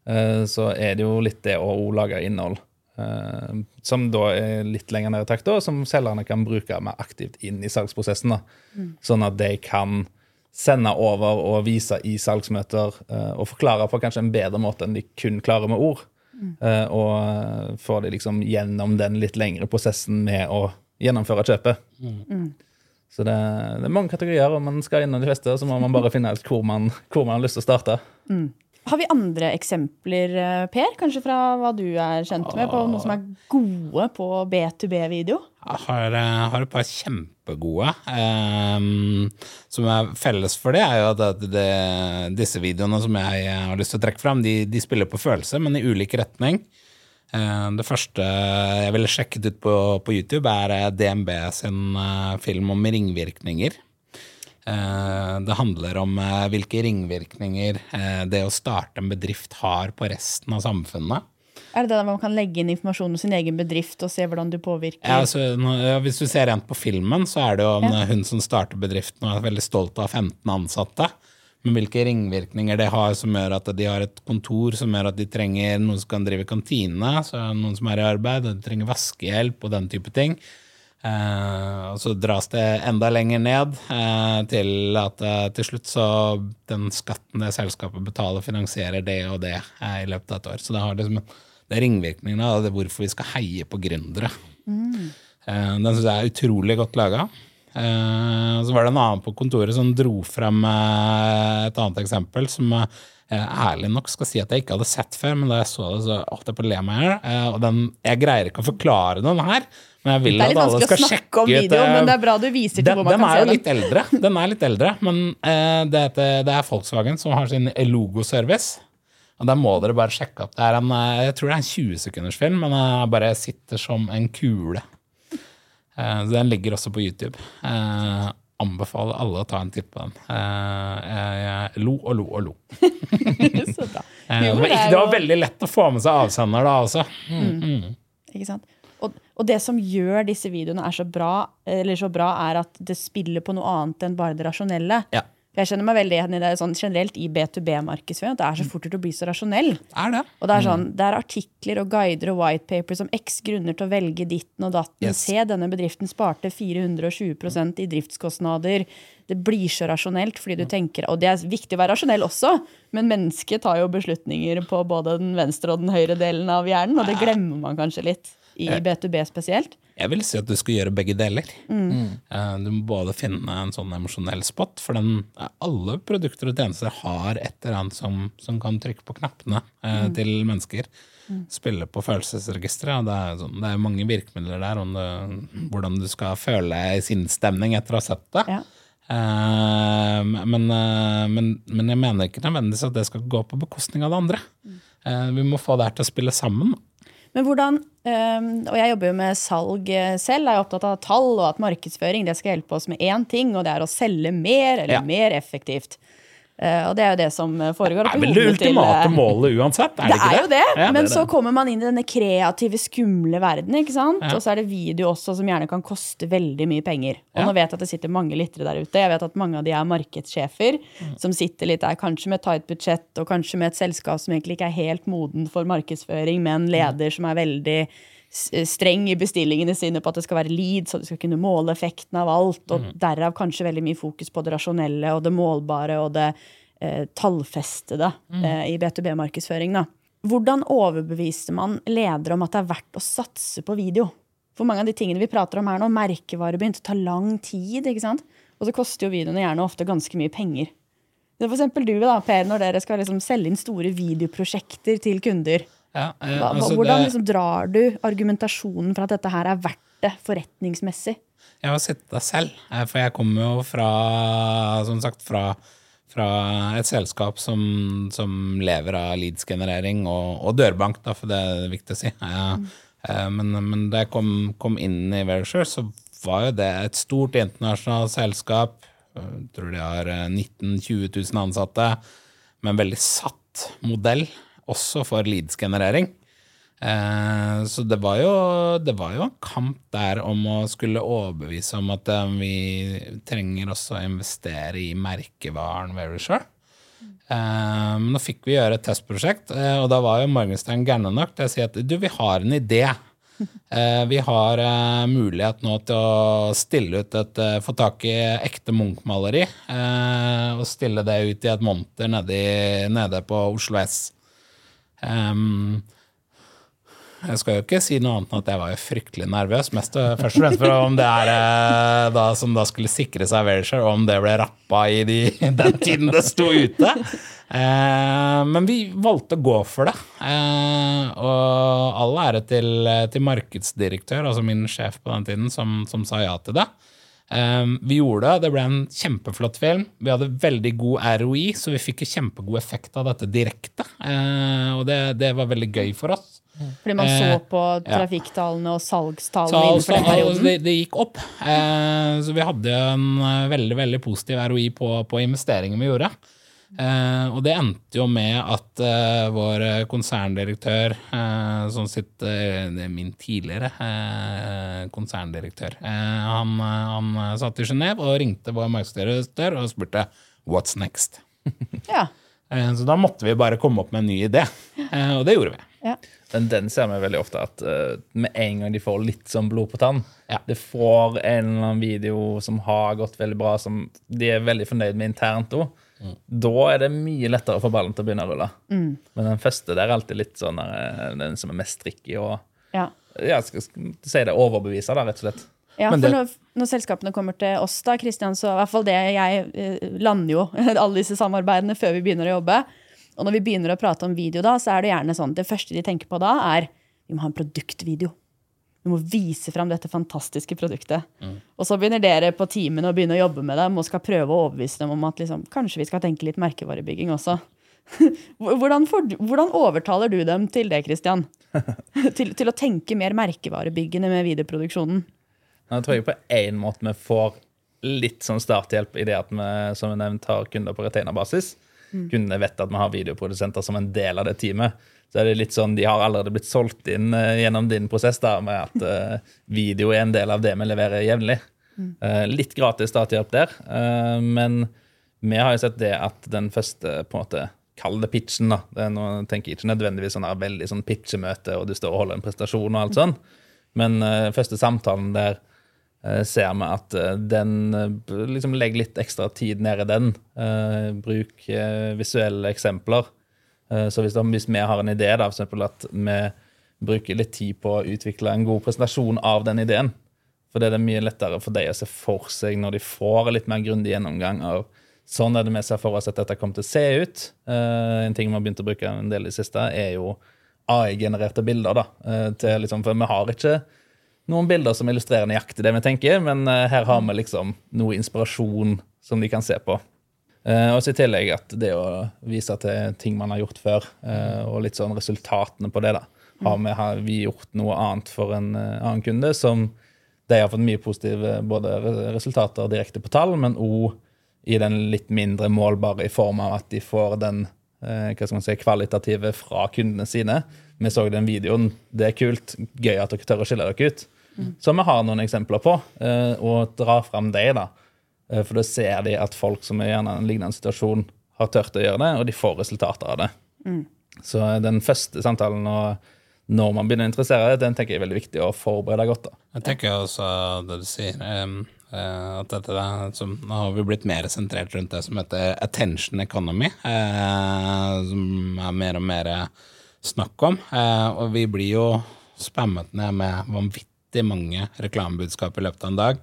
uh, så er det jo litt det å lage innhold. Eh, som da er litt lenger ned i takt, og som selgerne kan bruke mer aktivt inn i salgsprosessen. da. Sånn at de kan sende over og vise i salgsmøter eh, og forklare på kanskje en bedre måte enn de kun klarer med ord. Eh, og få de liksom gjennom den litt lengre prosessen med å gjennomføre kjøpet. Så det, det er mange kategorier, og man skal innom de fleste, og så må man bare finne ut hvor man, hvor man har lyst til å starte. Har vi andre eksempler, eh, Per? Kanskje fra hva du er kjent med, på noen som er gode på B2B-video? Jeg har, eh, har et par kjempegode. Um, som er felles for det, er jo at det, disse videoene som jeg har lyst til å trekke fram, de, de spiller på følelse, men i ulik retning. Eh, det første jeg ville sjekket ut på, på YouTube, er eh, DNB sin eh, film om ringvirkninger. Eh, Det handler om eh, hvilke ringvirkninger eh, det å starte en bedrift har på resten av samfunnet. Er det det man kan legge inn informasjon om sin egen bedrift og se hvordan du påvirker? Ja, altså, hvis du ser rent på filmen, så er det jo ja. hun som starter bedriften og er veldig stolt av 15 ansatte. Men hvilke ringvirkninger det har som gjør at de har et kontor som gjør at de trenger noen som kan drive kantine, så er det noen som er i arbeid, og de trenger vaskehjelp og den type ting. Eh, og så dras det enda lenger ned eh, til at eh, til slutt så den skatten det selskapet betaler, finansierer det og det i løpet av et år. Så det har liksom det er ringvirkningene av det hvorfor vi skal heie på gründere. Mm. Den syns jeg er utrolig godt laga. Så var det en annen på kontoret som dro frem et annet eksempel som ærlig nok skal si at jeg ikke hadde sett før, men da jeg så det, så holdt jeg på le meg. Eh, Og den, jeg greier ikke å forklare den her, men jeg vil Det er litt vanskelig å snakke om videoen, video, eh, men det er bra du viser til den, hvor man kan se den. litt eldre, den er litt eldre men uh, det, heter, det er Volkswagen som har sin logoservice. Og der må dere bare sjekke opp. Det er en, eh, jeg tror det er en 20 sekunders film, men den bare sitter som en kule. Uh, den ligger også på YouTube. Uh, anbefaler alle å ta en titt på den. Eh, jeg, lo og lo og lo. Eh, det, var ikke, det var veldig lett å få med seg avsender da også. Ikke sant? Og, og det som gjør disse videoene er så bra, eller så bra, er at det spiller på noe annet enn bare det rasjonelle. Ja. Jeg kjenner meg veldig igjen i det sånn generelt i B2B-markedsføring. At det er så fort gjort å bli så rasjonell. Er det? Og det er sånn, det er artikler og guider og whitepapers om x grunner til å velge ditten og datten. Yes. Se, denne bedriften sparte 420% i driftskostnader. Det blir så rasjonelt, fordi du tenker Og det er viktig å være rasjonell også, men mennesket tar jo beslutninger på både den venstre og den høyre delen av hjernen, og det glemmer man kanskje litt i B2B spesielt. Jeg vil si at du skal gjøre begge deler. Mm. Du må både finne en sånn emosjonell spot, for den, eh, alle produkter og tjenester har et eller annet som, som kan trykke på knappene eh, til mennesker. Spille på følelsesregisteret. Det er, sånn, det er mange virkemidler der om du, hvordan du skal føle i sinnsstemning etter å ha sett det. Ja. Eh, men, eh, men, men jeg mener ikke nødvendigvis at det skal gå på bekostning av det andre. Eh, vi må få det her til å spille sammen. Men hvordan, og jeg jobber jo med salg eh, selv, er jeg opptatt av tall og at markedsføring det skal hjelpe oss med én ting, og det er å selge mer eller Ja. mer effektivt. Eh, og det er jo det som foregår Det er vel det ultimate til eh, målet uansett? Er Det det, er jo det, Ja, men det så kommer man inn i denne kreative, skumle verden. ikke sant? Ja. Og så er det video også som gjerne kan koste veldig mye penger. Og Ja. nå vet jeg at det sitter mange lyttere der ute. Jeg vet at mange av de er markedssjefer Mm. som sitter litt der kanskje med tight budsjett og kanskje med et selskap som egentlig ikke er helt moden for markedsføring, med en Mm. leder som er veldig streng i bestillingene sine på at det skal være lead, så du skal kunne måle effekten av alt, og Mm. derav kanskje veldig mye fokus på det rasjonelle og det målbare og det eh, tallfestede Mm. eh, i B2B-markedsføring. da. Hvordan overbeviste man ledere om at det er verdt å satse på video? For mange av de tingene vi prater om her nå, merkevare begynte å ta lang tid. ikke sant? Og så koster jo videoene gjerne ofte ganske mye penger. Det er For eksempel du, da, Per, når dere skal liksom selge inn store videoprosjekter til kunder. Ja, eh, altså hvordan det- liksom drar du argumentasjonen for at dette her er verdt det forretningsmessig? Jeg har sett det selv, eh, for jeg kommer jo fra, som sagt, fra, fra et selskap som, som lever av leads-generering og, og dørbank, da, for det er viktig å si. Ja, mm. Men, men da jeg kom, kom inn i Verisure, så var jo det et stort internasjonalt selskap. Jeg tror de har eh, 19 000-20 000 ansatte, med en veldig satt modell, også for leads-generering. Eh, så det var, jo, det var jo en kamp der om å skulle overbevise om at eh, vi trenger også å investere i merkevaren Verisure. Eh, men nå fikk vi gjøre et testprosjekt, og da var jo Morgenstein gærne nok til å si at du, vi har en idé. Vi har mulighet nå til å stille ut et Få tak i ekte Munch-maleri og stille det ut i et monter nede, nede på Oslo S. Um, Jeg skal jo ikke si noe annet enn at jeg var jo fryktelig nervøs. Mest først og fremst for om det er eh, da, som da skulle sikre seg Verisher, om det ble rappa i de, den tiden det sto ute. Eh, men vi valgte å gå for det. Eh, og all ære til, til markedsdirektør, altså min sjef på den tiden, som, som sa ja til det. Um, vi gjorde det, det ble en kjempeflott film. Vi hadde veldig god ROI, så vi fikk kjempegod effekt av dette direkte. Uh, og det, det, var veldig gøy for oss. Fordi man så eh, på trafikktallene og salgstallene innenfor den perioden? Det, det gikk opp. Så vi hadde en veldig veldig positiv ROI på, på investeringen vi gjorde. Uh, og det endte jo med at uh, vår konserndirektør, uh, som sitter Det er min tidligere konserndirektør. Han, han, satt i Genéve og ringte vår markedsdirektør og spurte 'What's next?' ja. så da måtte vi bare komme opp med en ny idé, og det gjorde vi. Ja. Men den ser vi veldig ofte at med en gang de får litt sånn blod på tann ja. Det får en eller annen video som har gått veldig bra, som de er veldig fornøyd med internt òg Mm. Da er det mye lettere å få ballen til å begynne å rulle. Mm. Men den første der er alltid litt sånn eh, den som er mest tricky og ja. ja skal, skal si det overbevise, da, rett og slett. Ja, for når, når, selskapene kommer til oss, da, Christian, så i hvert fall det jeg eh, lander jo alle disse samarbeidene før vi begynner å jobbe. Og når vi begynner å prate om video, da, så er det gjerne sånn det første de tenker på da, er vi må ha en produktvideo. Vi må vise fram dette fantastiske produktet. Mm. Og så begynner dere på teamene å begynne å jobbe med dem og skal prøve å overbevise dem om at liksom, kanskje vi skal tenke litt merkevarebygging også. hvordan, for, hvordan, overtaler du dem til det, Christian? til, til, å tenke mer merkevarebyggende med videoproduksjonen? Jeg tror jeg på én måte vi får litt sånn starthjelp i det at vi som jeg nevnt, har kunder på retainerbasis. Mm. Kundene vet at vi har videoprodusenter som en del av det teamet så er det litt sånn, De har allerede blitt solgt inn uh, gjennom din prosess da, med at uh, video er en del av det vi leverer jevnlig. Uh, litt gratis starthjelp der, men vi har jo sett det at den første på en måte, Kall det pitchen. da, det er noe, tenker ikke nødvendigvis sånn her, veldig sånn pitchemøte og du står og holder en prestasjon, og alt sånn, men første samtalen der ser vi at den liksom legger litt ekstra tid ned i den. bruk visuelle eksempler. Eh, så hvis, vi har en idé, da, for at vi bruker litt tid på å utvikle en god presentasjon av den ideen, for det er mye lettere for de å se for seg når de får litt mer grundig gjennomgang av sånn er det vi ser for oss at dette kommer til å se ut. Uh, en ting vi har begynt å bruke en del i det siste, er jo AI-genererte bilder. da, til liksom, For vi har ikke noen bilder som illustrerer nøyaktig det vi tenker, men her har vi liksom noe inspirasjon som de kan se på. Uh, og så I tillegg at det å vise til ting man har gjort før, uh, og litt sånn resultatene på det. da. Har vi, har vi gjort noe annet for en uh, annen kunde som de har fått mye positive både resultater direkte på tall, men òg i den litt mindre målbare i form av at de får den hva skal man si, kvalitative fra kundene sine. Vi så den videoen. Det er kult. Gøy at dere tør å skille dere ut. Mm. Så vi har noen eksempler på, og dra fram det. da for da ser de at folk som er i en lignende situasjon, har tørt å gjøre det, og de får resultater av det. Mm. Så den første samtalen og når man begynner å interessere, den tenker jeg er veldig viktig å forberede godt. da. Jeg tenker også det du sier. Um, at dette der, som, nå har vi blitt mer sentrert rundt det som heter attention economy, uh, som er mer og mer snakk om. Uh, og vi blir jo spammet ned med vanvittig mange reklamebudskap i løpet av en dag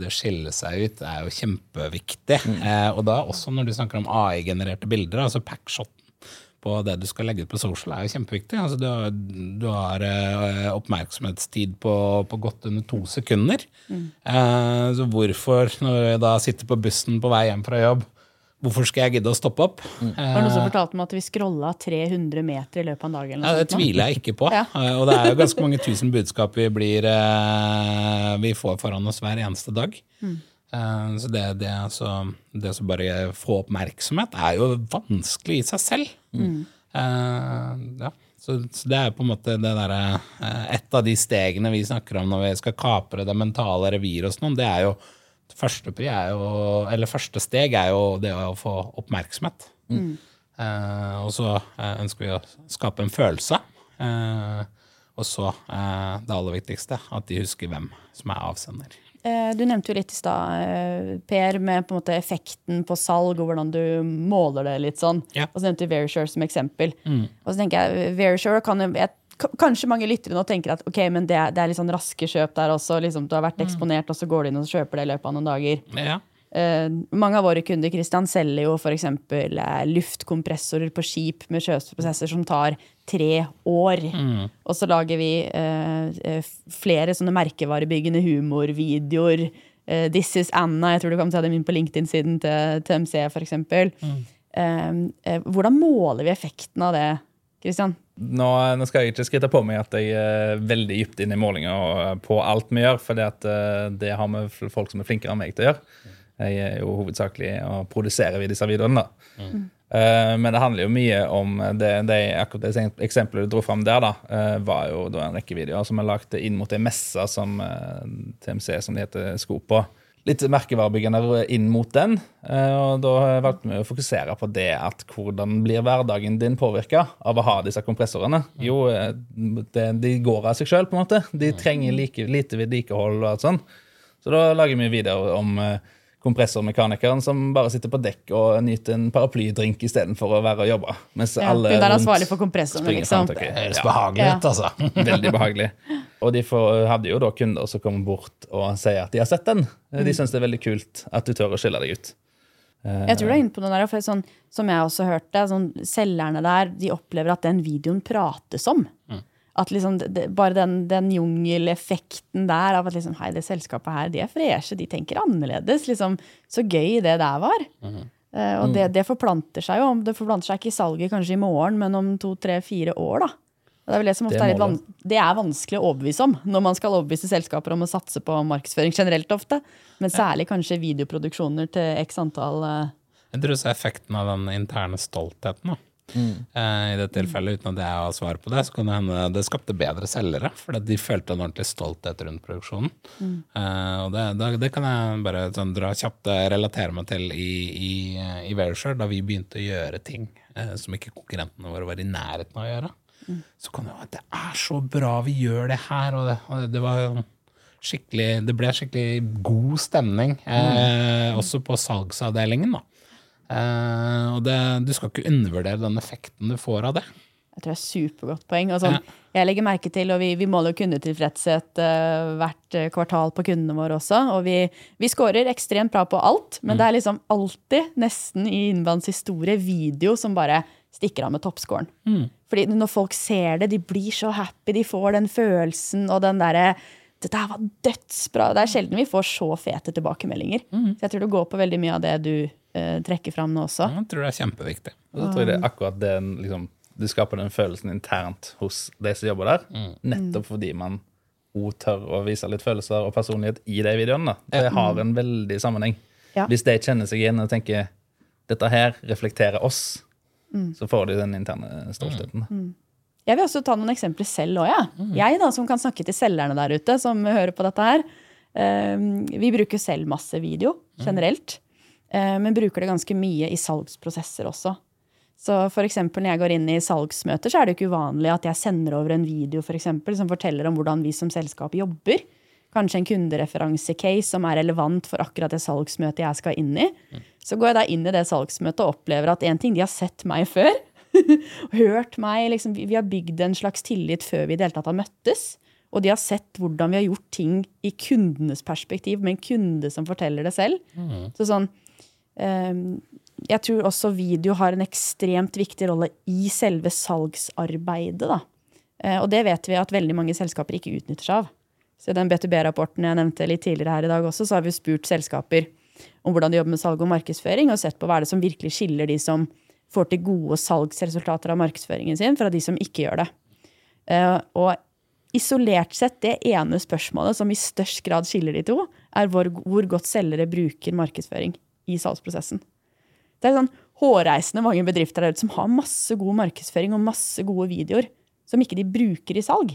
det å skille seg ut er jo kjempeviktig. Mm. Eh, og da også når du snakker om AI-genererte bilder, altså packshot på det du skal legge ut på social, er jo kjempeviktig. Altså, du har, du har eh, oppmerksomhetstid på, på, godt under to sekunder. Mm. Eh, så hvorfor, når jeg da sitter på bussen på vei hjem fra jobb, Hvorfor skal jeg gidde å stoppe opp? Mm. Var det noen som fortalte meg at vi scrolla 300 meter i løpet av en dag? ja, det tviler jeg ikke på. ja. Eh, og det er jo ganske mange tusen budskap vi, blir, eh, vi får foran oss hver eneste dag. Mm. Eh, så det, det, så det å bare få oppmerksomhet er jo vanskelig i seg selv. Mm. ja. Så, så, det er på en måte det der, Et av de stegene vi snakker om når vi skal kapre det mentale reviret hos noen, det er jo første, jo, første, steg er jo det å få oppmerksomhet. Mm. Eh, og så eh, ønsker vi å skape en følelse. Eh, og så eh, det aller viktigste, at de husker hvem som er avsender. Eh, du nevnte jo litt i stad, Per, med på effekten på salg og hvordan du måler det litt sånn. Ja. Og så nevnte du Verisure som eksempel. Mm. Og så tenker jeg, Verisure kan, jeg k- kanskje mange lyttere nå tenker at ok, men det det er litt sånn raske kjøp der også. Liksom, du har vært eksponert, og så går du inn og kjøper det i løpet av noen dager. Ja. Uh, mange av våre kunder Christian, selger jo f.eks. Uh, luftkompressorer på skip med kjøpsprosesser som tar tre år. Og så lager vi eh, eh, flere sånne merkevarebyggende humorvideoer. Uh, This is Anna, jeg tror du kan se dem inn på LinkedIn-siden til MC for Mm. Eh, hvordan måler vi effekten av det, Christian? Nå, nå skal jeg ikke skryte på meg at jeg er veldig dypt inne i målinga og på alt vi gjør, for det, eh, det har vi folk som er flinkere enn meg til å gjøre. Jeg er jo hovedsakelig å produsere vi disse videoene. da. Eh, men det handler jo mye om det, det akkurat det eksempelet du dro fram der, da, eh, var jo da en rekke videoer som er lagd inn mot ei messe som eh, TMC, som det heter, sko på. Litt merkevarebyggende inn mot den. eh, Og da valgte vi å fokusere på det at hvordan blir hverdagen din påvirka av å ha disse kompressorene? Jo, eh, det, de går av seg sjøl, på en måte. De trenger like, lite vedlikehold og alt sånn. Så da lager vi videoer om eh, kompressormekanikeren som bare sitter på dekk og nyter en paraplydrink istedenfor å være og jobbe. Mens Ja, alle hun er rundt ansvarlig for kompressoren, liksom. Det høres behagelig behagelig Ja. altså. Veldig behagelig. Og de får, hadde jo da kunder som kommer bort og sier at de har sett den. De syns det er veldig kult at du tør å skille deg ut. Jeg tror du er inne på noe der, for sånn, som jeg også hørte, sånn, selgerne der de opplever at den videoen prates om. At liksom, det, det, bare den, den jungeleffekten der av at liksom, hei, det selskapet her, de er freshe, de tenker annerledes. Liksom, så gøy det der var. Eh, og det, det forplanter seg jo. Det forplanter seg ikke i salget kanskje i morgen, men om to, tre, fire år. da. Det er vel det som ofte Det er er litt van det er vanskelig å overbevise om når man skal overbevise selskaper om å satse på markedsføring generelt ofte. Men særlig kanskje videoproduksjoner til x antall uh, Jeg tror også effekten av den interne stoltheten. da. Eh, I det tilfellet, uten at jeg har svar på det, så kan det hende det skapte bedre selgere. Fordi de følte en ordentlig stolthet rundt produksjonen. Eh, og det, det, det kan jeg bare sånn, dra kjapt eh, relatere meg til i, i, i Verisure, da vi begynte å gjøre ting uh, som ikke konkurrentene våre var i nærheten av å gjøre. Så kan det være at det er så bra vi gjør det her, og det, og det, var skikkelig Det ble skikkelig god stemning, eh, også på salgsavdelingen, da. Eh, og det, du skal ikke undervurdere den effekten du får av det. Jeg tror det er supergodt poeng. Og sånn, Jeg legger merke til, og vi, vi måler jo kundetilfredshet uh, hvert eh, kvartal på kundene våre også. Og vi, vi scorer ekstremt bra på alt, men det er liksom alltid, nesten i innenlands historie, video som bare stikker av med toppscoren. Fordi når folk ser det, de blir så happy, de får den følelsen og den derre dette var dødsbra. Det er sjelden vi får så fete tilbakemeldinger. Så jeg tror det går på veldig mye av det du trekker fram nå også. Jeg tror det er kjempeviktig. Og så tror jeg det er akkurat det liksom, Du skaper den følelsen internt hos de som jobber der, nettopp fordi man òg tør å vise litt følelser og personlighet i de videoene. da. Det har en veldig sammenheng. Ja. Hvis de kjenner seg igjen og tenker dette her reflekterer oss, så får de den interne stoltheten. Jeg vil også ta noen eksempler selv òg, jeg. Jeg da, som kan snakke til selgerne der ute som hører på dette her. Eh, vi bruker selv masse video generelt, eh, men bruker det ganske mye i salgsprosesser også. Så for eksempel når jeg går inn i salgsmøter, så er det ikke uvanlig at jeg sender over en video for eksempel, som forteller om hvordan vi som selskap jobber. Kanskje en kundereferanse-case som er relevant for akkurat det salgsmøtet jeg skal inn i. Så går jeg da inn i det salgsmøtet og opplever at en ting, de har sett meg før. hørt meg. Liksom, vi, har bygd en slags tillit før vi i det hele tatt har møttes. Og de har sett hvordan vi har gjort ting i kundenes perspektiv, med en kunde som forteller det selv. Så sånn, jeg tror også video har en ekstremt viktig rolle i selve salgsarbeidet. Da. Eh, og det vet vi at veldig mange selskaper ikke utnytter seg av. Så i den B2B-rapporten jeg nevnte litt tidligere her i dag også, så har vi spurt selskaper om hvordan de jobber med salg og markedsføring, og sett på hva er det som virkelig skiller de som får til gode salgsresultater av markedsføringen sin, fra de som ikke gjør det. Eh, og isolert sett, det ene spørsmålet som i størst grad skiller de to, er hvor, hvor godt selgere bruker markedsføring i salgsprosessen. Det er sånn hårreisende mange bedrifter der ute som har masse god markedsføring og masse gode videoer som ikke de bruker i salg.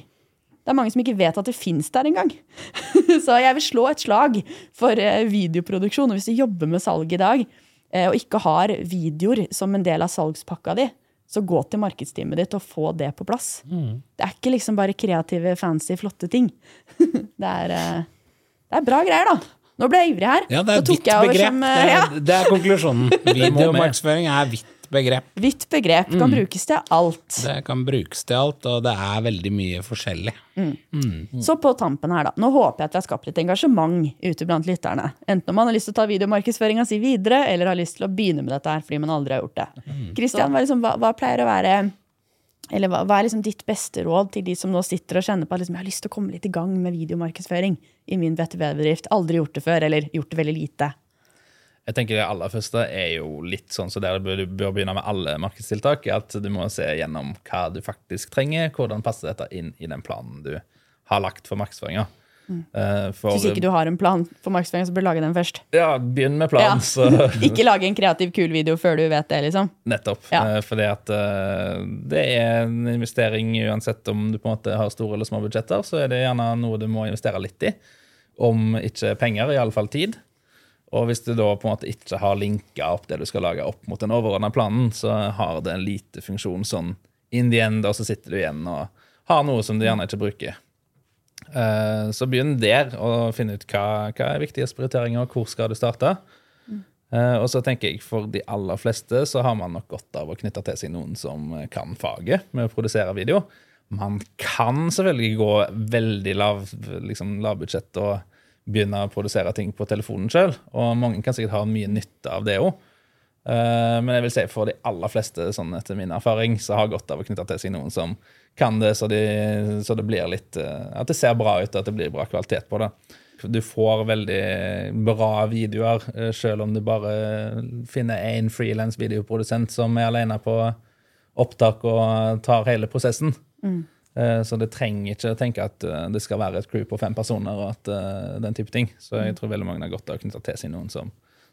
Det er mange som ikke vet at det fins der engang. Så jeg vil slå et slag for eh, videoproduksjon. Og hvis du jobber med salg i dag, eh, og ikke har videoer som en del av salgspakka di, så gå til markedsteamet ditt og få det på plass. Det er ikke liksom bare kreative, fancy, flotte ting. Det er, eh, det er bra greier, da. Nå ble jeg ivrig her. Ja, det er Nå vidt begrep. som, det, er, det er konklusjonen. Videomarkedsføring er vidt begrep. Hvitt begrep. Kan brukes til alt. Det kan brukes til alt, og det er veldig mye forskjellig. Så på tampen her, da. Nå håper jeg at vi har skapt litt engasjement ute blant lytterne. Enten om man har lyst til å ta videomarkedsføringa si videre, eller har lyst til å begynne med dette her fordi man aldri har gjort det. Kristian, hva, liksom, hva, hva pleier å være eller hva, hva er liksom ditt beste råd til de som nå sitter og kjenner på at liksom, jeg har lyst til å komme litt i gang med videomarkedsføring i min BTV-bedrift? Aldri gjort det før, eller gjort det veldig lite. Jeg tenker Det aller første er jo litt sånn så der du bør, bør begynne med alle markedstiltak. At du må se gjennom hva du faktisk trenger. Hvordan passer dette inn i den planen du har lagt for markedsføringa. Eh, for- Hvis ikke du har en plan for markedsføring, så bør du lage den først. Ja, begynn med Ja. planen, så Ikke lage en kreativ, kul video før du vet det, liksom. Nettopp. Ja. Eh, Fordi at eh, det er en investering uansett om du på en måte har store eller små budsjetter, så er det gjerne noe du må investere litt i. Om ikke penger, i alle fall tid. Og hvis du da på en måte ikke har linka opp det du skal lage opp mot den overordna planen, så har det en lite funksjon sånn in the end, og så sitter du igjen og har noe som du gjerne ikke bruker. Eh, Så begynn der og finn ut hva, hva er viktige prioriteringer, og hvor skal du starte. Eh, og så tenker jeg For de aller fleste så har man nok godt av å knytte til seg noen som kan faget med å produsere video. Man kan selvfølgelig gå veldig lav, liksom lavbudsjett og begynne å produsere ting på telefonen sjøl. Og mange kan sikkert ha mye nytte av det òg. men jeg vil si for de aller fleste, sånn etter min erfaring, så har godt av å knytte til seg noen som kan det, så, de, så det blir litt eh, At det ser bra ut, at det blir bra kvalitet på det. Du får veldig bra videoer, eh, selv om du bare finner én frilans videoprodusent som er alene på opptak og tar hele prosessen. Mm. Så det trenger ikke å tenke at eh, det skal være et crew på fem personer og at eh, den type ting. Så jeg tror veldig mange har godt av å knytte til seg noen som,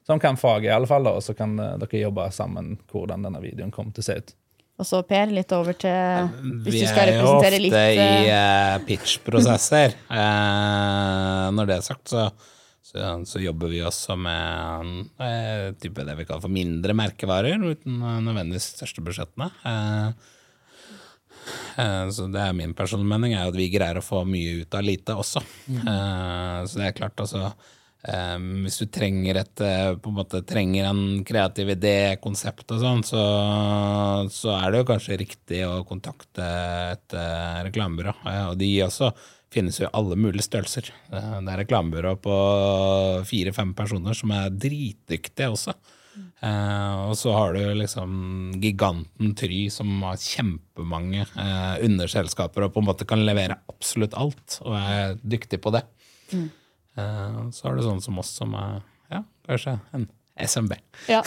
som kan faget, i alle fall, og så kan eh, dere jobbe sammen hvordan denne videoen kommer til å se ut. Og så Per, litt over til Hvis Vi du skal representere litt Vi er jo ofte litt i eh, pitch-prosesser. uh, når det er sagt, så, så, så jobber vi også med uh, type det vi kaller for mindre merkevarer, uten nødvendigvis største budsjettene. Så det er min personlige mening, er at vi greier å få mye ut av lite også. Mm. så det er klart, altså eh, Hvis du trenger et eh, en måte trenger en kreativ idé, konsept og sånn, så, så er det jo kanskje riktig å kontakte et uh, reklamebyrå. Ja, og de også finnes jo i alle mulige størrelser. Eh, det er reklamebyrå på fire-fem personer som er dritdyktige også. Uh, og så har du liksom giganten Try som har kjempemange uh, underselskaper og på en måte kan levere absolutt alt, og er dyktig på det. Eh, så har du sånne som oss som er ja, kanskje en SMB. Ja.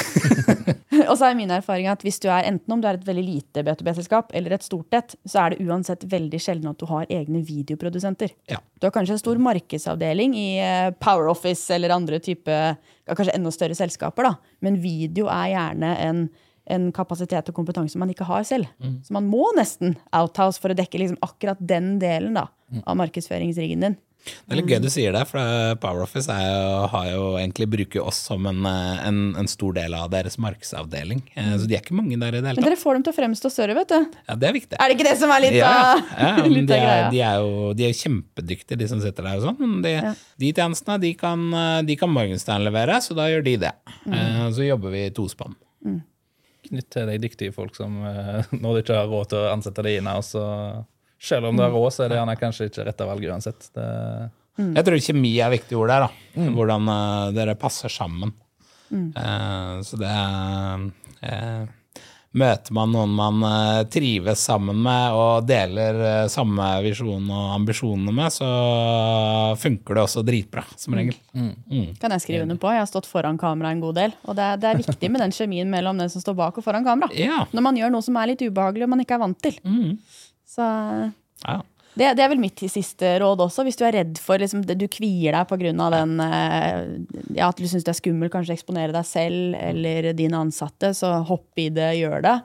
og så er min erfaring at hvis du er enten om du er et veldig lite B2B-selskap eller et stort et, så er det uansett veldig sjelden at du har egne videoprodusenter. Ja. Du har kanskje en stor markedsavdeling i eh, Power Office eller andre type, kanskje enda større selskaper, da. Men video er gjerne en, en kapasitet og kompetanse man ikke har selv. Så man må nesten outhouse for å dekke liksom akkurat den delen da, av markedsføringsriggen din. Det er litt gøy du sier det, for Power Office er jo, har jo egentlig bruker oss som en, eh, en, en stor del av deres markedsavdeling. Eh, Så de er ikke mange der i det hele tatt. Men dere får dem til å fremstå større, vet du. Ja, det er viktig. Er det ikke det som er litt Ja, av, ja, men de, er, de, er jo, de er jo kjempedyktige, de som sitter der og sånn. Men de, de tjenestene de kan, eh, de kan Morgenstern levere, så da gjør de det. Mm. Eh, Så jobber vi i tospann. Knytt til de dyktige folk som nå når du ikke har råd til å ansette deg inn, og så selv om du er rå, så er det gjerne kanskje ikke rette valget uansett. Det, Mm. Jeg tror kjemi er viktig ord der, da. Hvordan uh, dere passer sammen. Eh, så det er eh, Møter man noen man trives sammen med og deler samme visjon og ambisjonene med, så funker det også dritbra, som regel. Mm. kan jeg skrive under på. Jeg har stått foran kamera en god del. Og det er, det er viktig med den kjemien mellom den som står bak og foran kamera. Ja. Når man gjør noe som er litt ubehagelig og man ikke er vant til. Så ja. det, det er vel mitt siste råd også. Hvis du er redd for liksom, Du kvier deg pga. den eh, Ja, at du syns det er skummelt kanskje eksponere deg selv eller dine ansatte, så hopp i det, gjør det.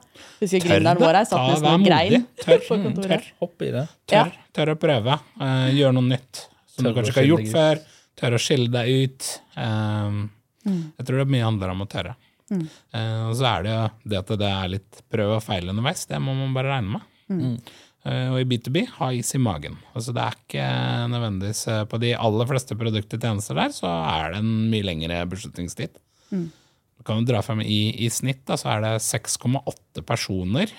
Husker gründeren vår her satt Ta- nesten og grein Tør. Mm, tør. hopp i det. Tør, tør å prøve. Uh, gjør noe nytt som Tør du kanskje ikke har gjort deg før. Tør å skille deg ut. Um, Jeg tror det mye handler om å tørre. Eh, og så er det jo det at det er litt prøv og feil underveis. Det må man bare regne med. Eh, og i B2B, ha is i magen. Altså det er ikke nødvendigvis eh, På de aller fleste produkter og tjenester der, så er det en mye lengre beslutningstid. kan du dra frem i, i snitt, da, så er det 6,8 personer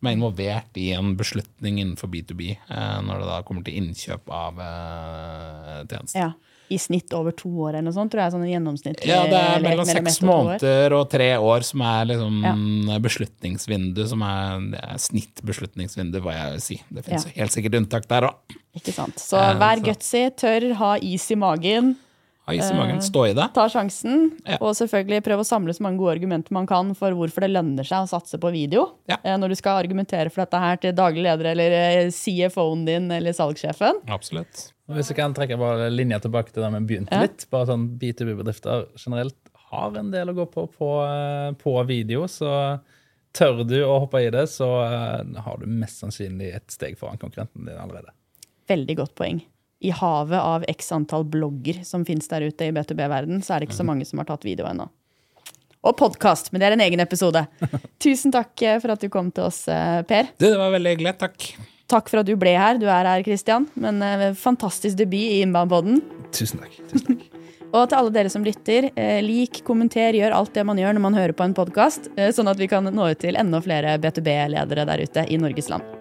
som er involvert i en beslutning innenfor B2B eh, når det da kommer til innkjøp av eh, tjenester. Ja. I snitt over to år eller noe sånt, tror jeg. sånn gjennomsnitt. Ja, det er mellom seks måneder og tre år som er liksom beslutningsvindu, som er, er snittbeslutningsvindu, hva jeg vil si. Det finnes Ja. helt sikkert unntak der òg. Ikke sant. Så Eh, vær gutsy, tørr, ha is i magen. Ha is i magen, stå i det. Ta sjansen, Ja. og selvfølgelig prøv å samle så mange gode argumenter man kan for hvorfor det lønner seg å satse på video. Ja. Eh, Når du skal argumentere for dette her til daglig leder eller eh, CFO-en din eller salgssjefen. Absolutt. Hvis jeg kan trekke bare linja tilbake til der vi begynte Ja. litt. bare sånn B2B-bedrifter generelt har en del å gå på på, eh, på video, så tør du å hoppe i det, så eh, har du mest sannsynlig et steg foran konkurrenten din allerede. Veldig godt poeng. I havet av x antall blogger som finnes der ute i B2B-verden, så er det ikke så mange som har tatt video ennå. Og podkast, men det er en egen episode. Tusen takk eh, for at du kom til oss, eh, Per. Du, det var veldig hyggelig. Takk. Takk for at du ble her. Du er her, Christian. Men eh, fantastisk debut i Innbandpodden. Tusen takk. Tusen takk. Og til alle dere som lytter, eh, lik, kommenter, gjør alt det man gjør når man hører på en podkast, eh, sånn at vi kan nå ut til enda flere B2B-ledere der ute i Norges land.